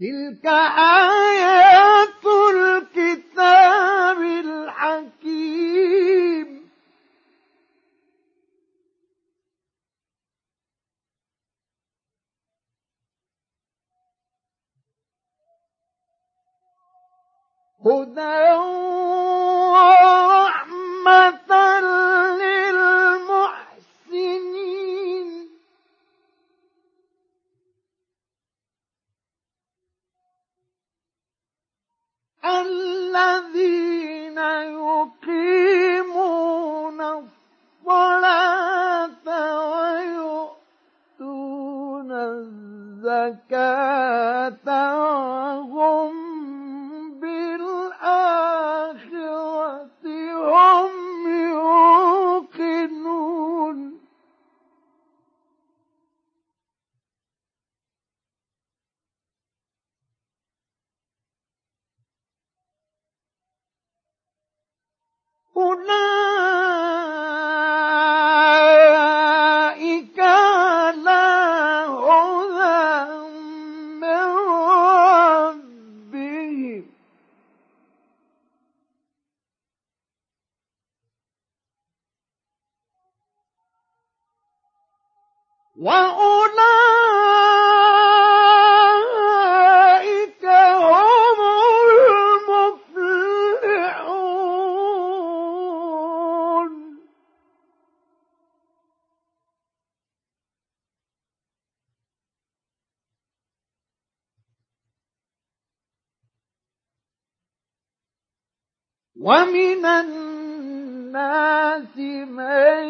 تلك آيات الكتاب الحكيم. هدى وأولئك هم المفلحون ومن الناس من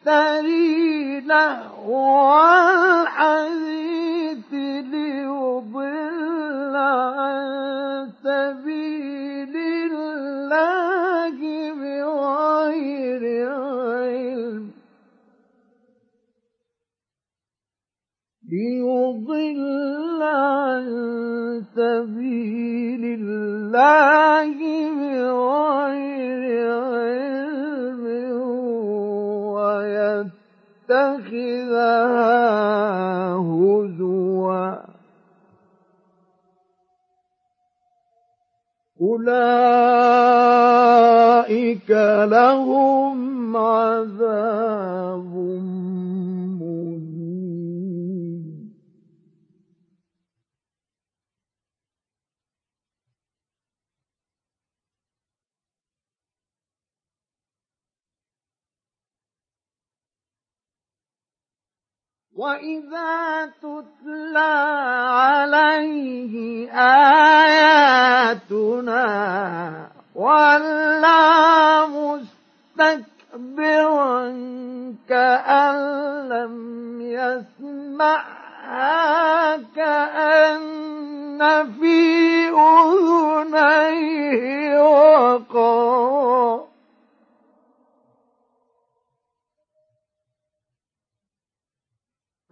يشتري لهو الحديث ليضل عن سبيل الله بغير علم. ليضل عن سبيل الله بغير علم. ويتخذها هزوا أولئك لهم عذاب وإذا تتلى عليه آياتنا ولى مستكبرا كأن لم يسمعها كأن في أذنيه وقرا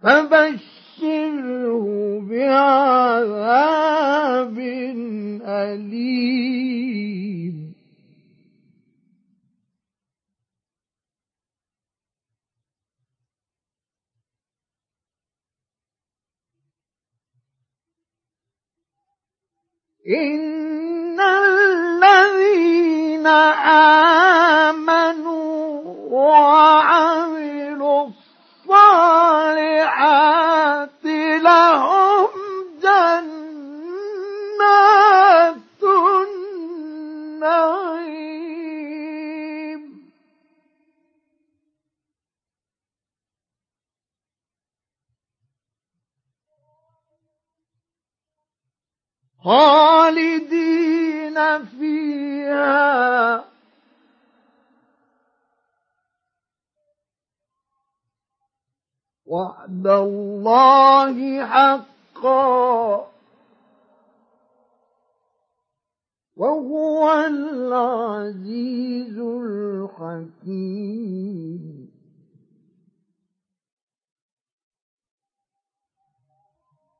فبشره بعذاب أليم. إن الذين آمنوا وعملوا الصالحات لهم جنات النعيم. خالدين فيها وعد الله حقا. وهو العزيز الحكيم.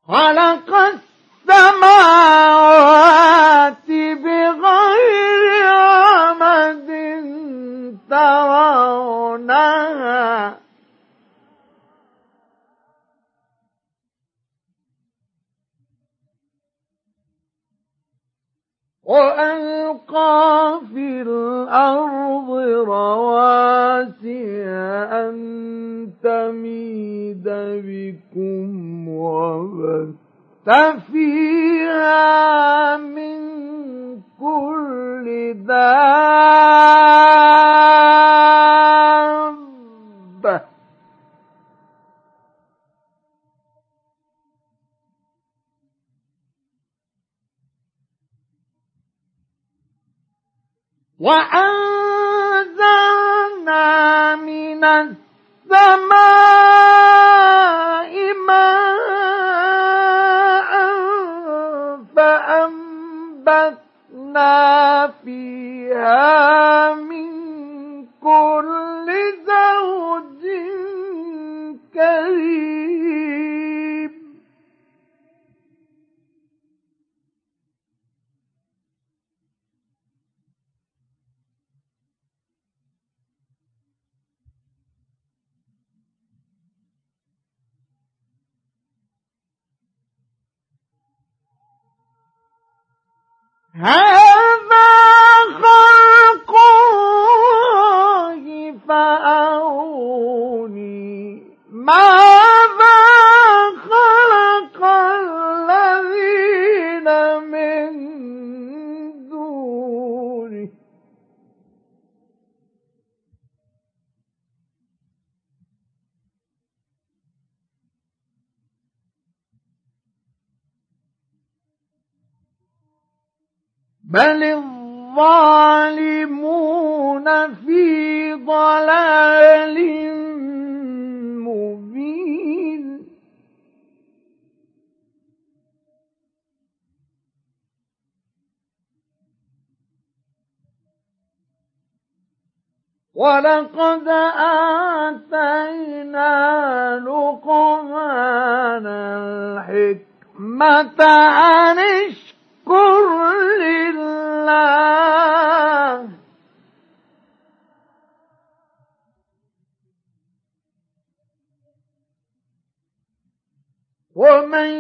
خلق السماوات بغير عمد ترونها. وألقى في الأرض رواسي أن تميد بكم وبث فيها من كل دابة وأنزلنا من السماء ماء فأنبتنا فيها من كل Huh? ولقد آتينا لقمان الحكمة أن اشكر لله. ومن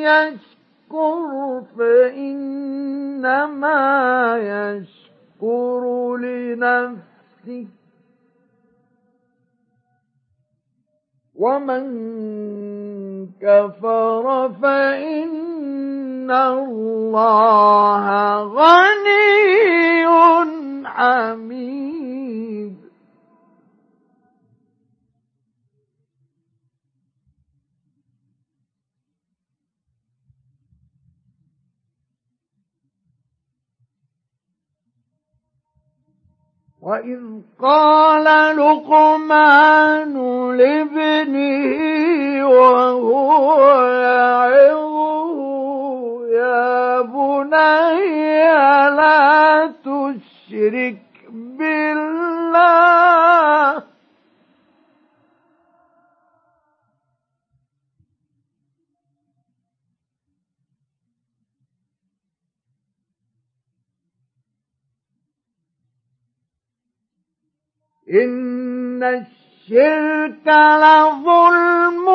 يشكر فإنما يشكر لنفسه. ومن كفر فإن الله غني حميد. وإذ قال لقمان لابنه وهو يعظه يا بني لا تشرك بالله إن الشرك لظلم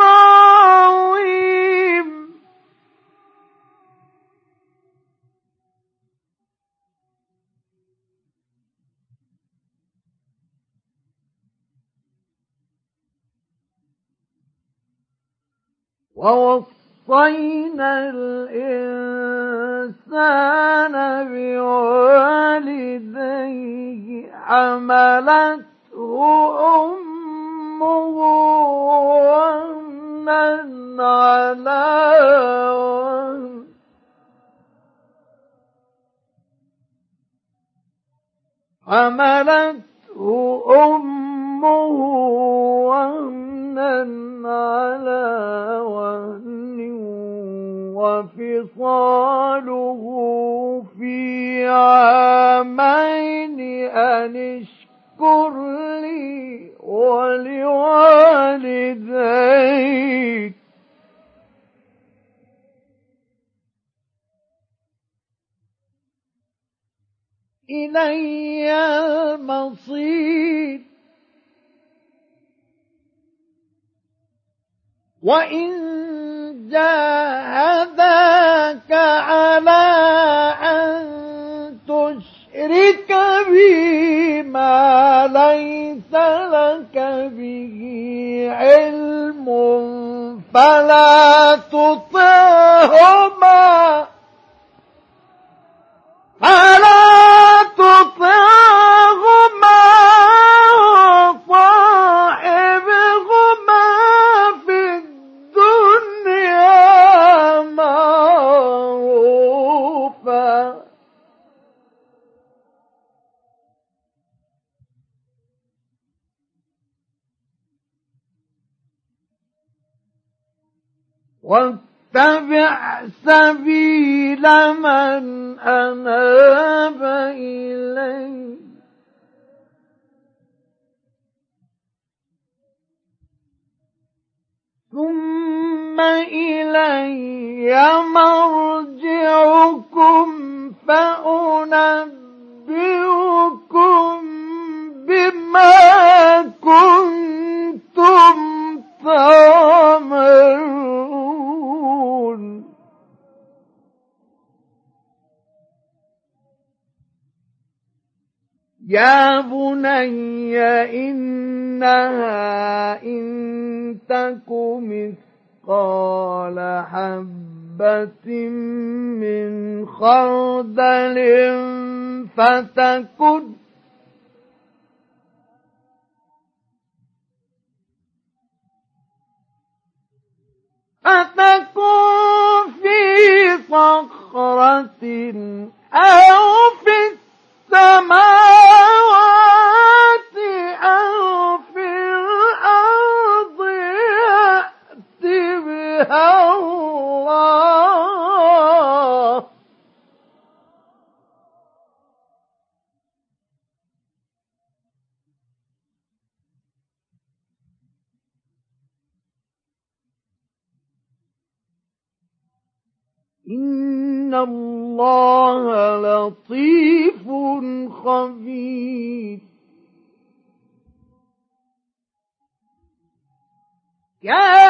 عظيم. ووصينا الإنسان بوالديه حملته أمه وهنا على وهن حملته أمه وهنا على وهن وفصاله في عامين أن اشكر لي ولوالديك. إلي المصير وإن جاهداك على أن تشرك بي ما ليس لك به علم فلا تطعهما. واتبع سبيل من أناب إليه ثم إلي مرجعكم فأنبئكم بما كنتم تعملون. يا بني إنها إن تك مثقال حبة من خردل فتكن فتكن صخرة يا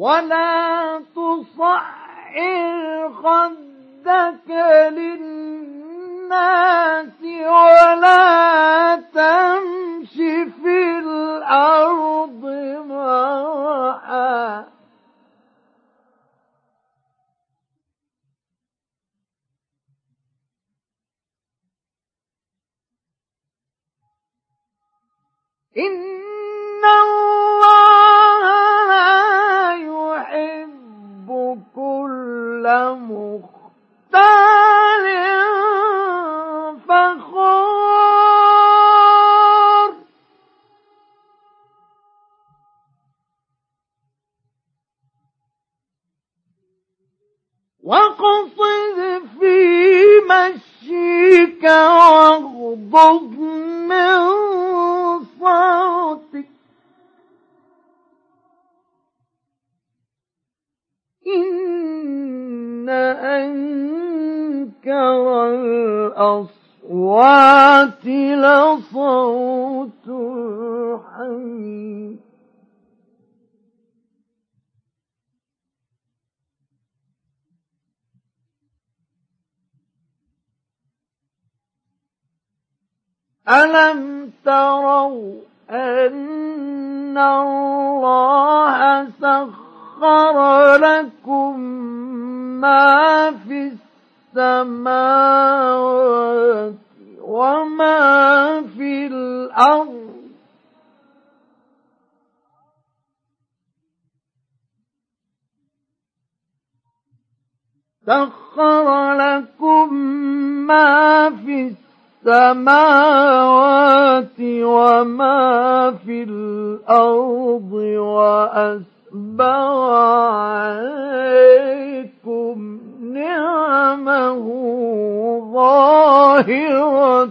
ولا تصعر خدك للناس ولا تمش في الأرض مرحا إن ألم تروا أن الله سخر لكم ما في السماوات وما في الأرض سخر لكم ما في السماوات السماوات وما في الأرض وأسبغ عليكم نعمه ظاهرة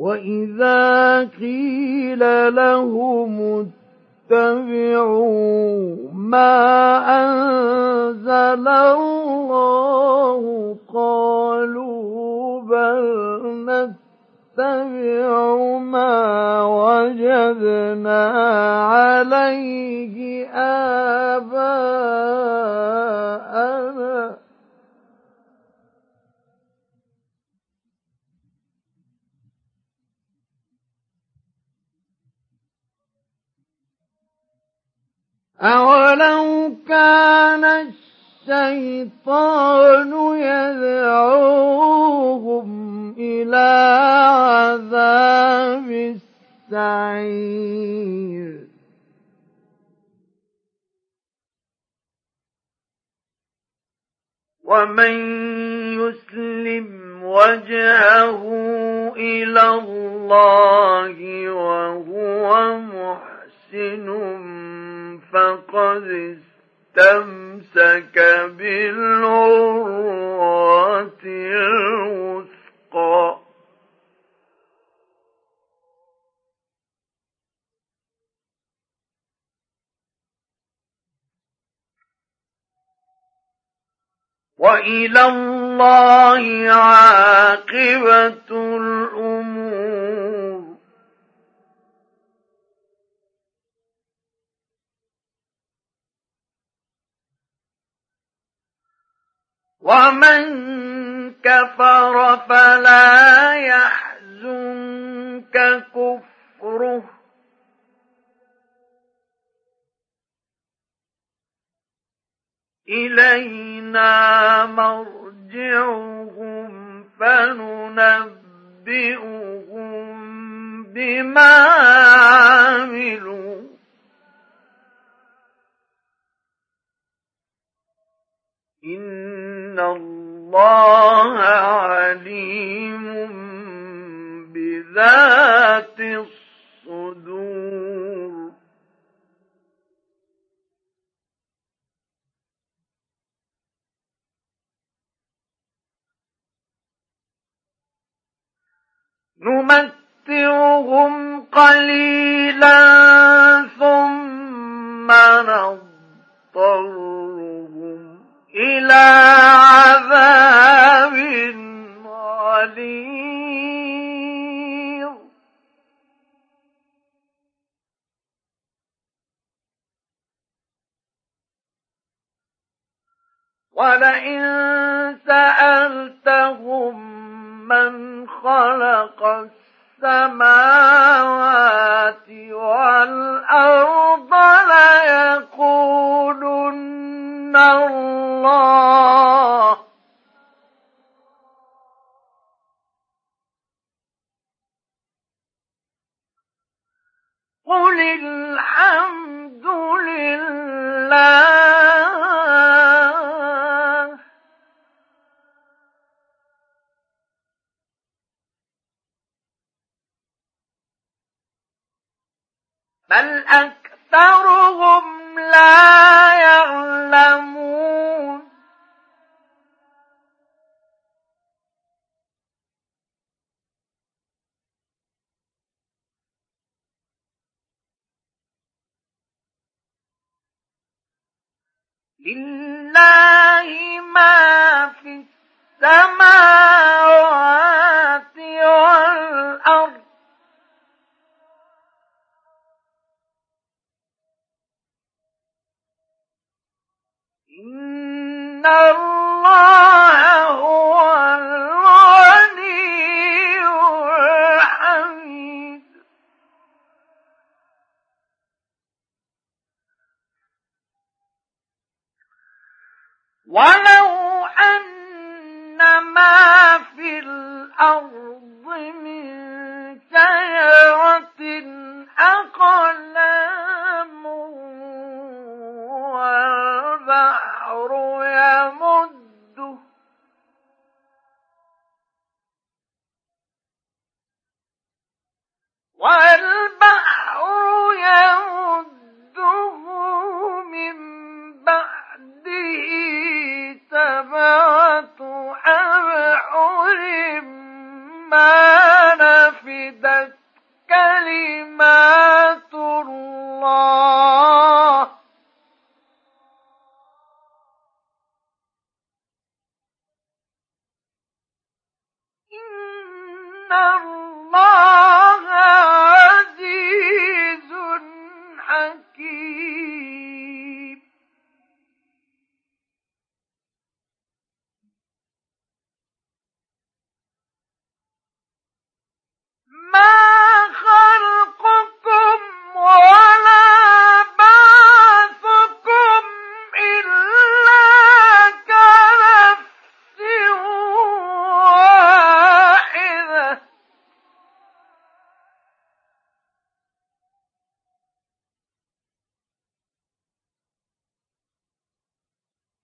وإذا قيل لهم اتبعوا ما أنزل الله قالوا بل نتبع ما وجدنا عليه آباءنا أولو كان الشيطان يدعوهم إلى عذاب السعير ومن يسلم وجهه إلى الله وهو محسن فقد استمسك بالعروة الوثقى وإلى الله عاقبة الأمور ومن كفر فلا يحزنك كفره. إلينا مرجعهم فننبئهم بما عملوا. إن الله عليم بذات الصدور نمتعهم قليلا ثم نضطرهم إلى عذاب غليظ. ولئن سألتهم من خلق السماوات والأرض لله ما في السماوات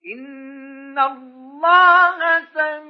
إن الله سميع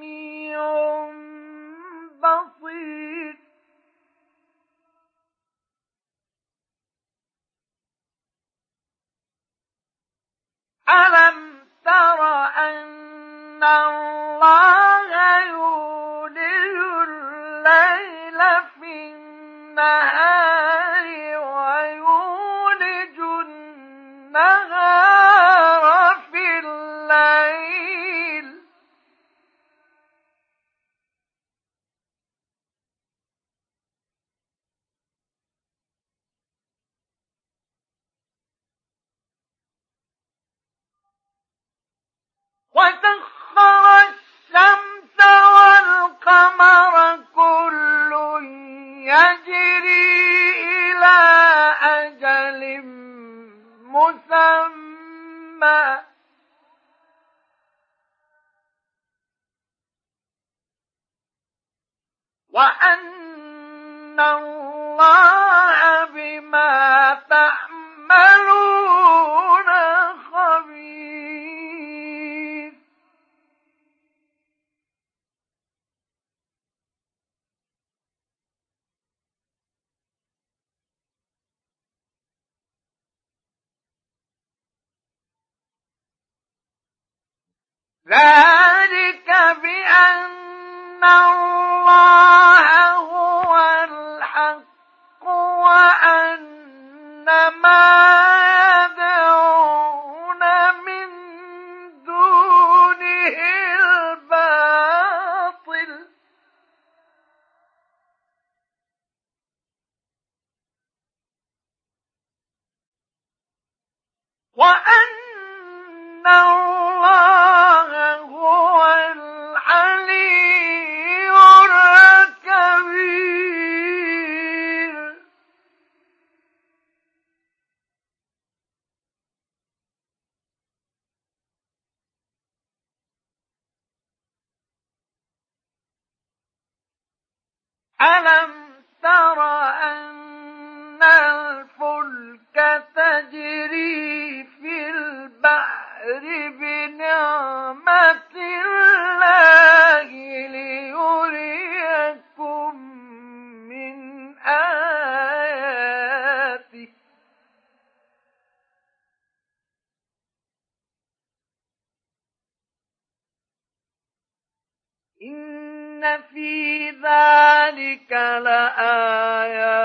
ربك لآيات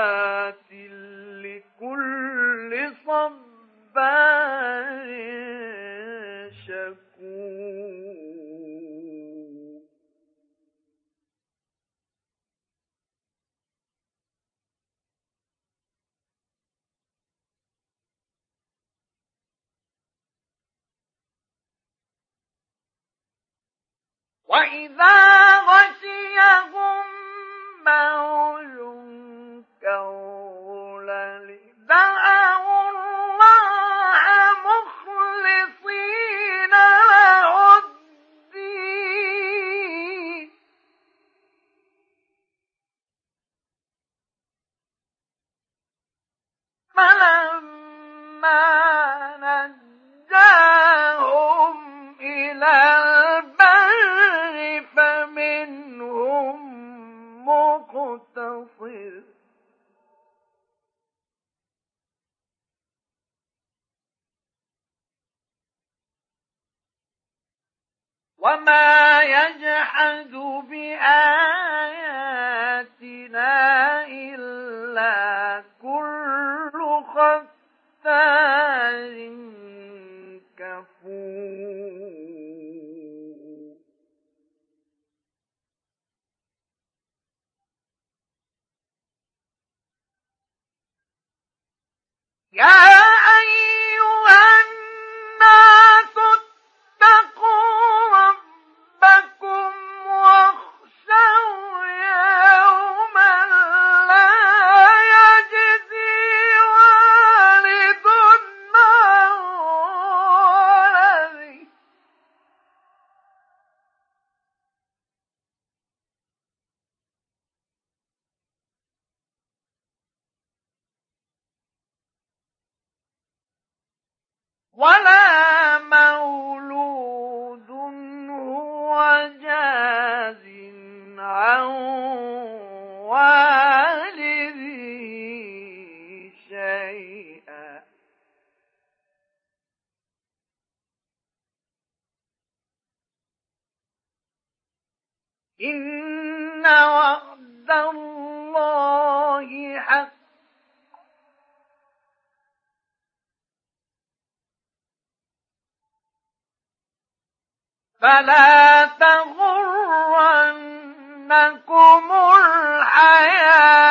لكل صبار شكور وإذا غشيهم مولود وما فلا تغرنكم الحياة.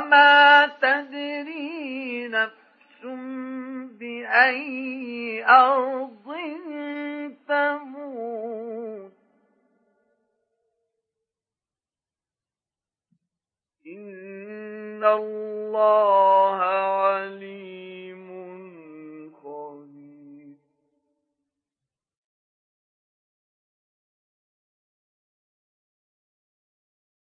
وما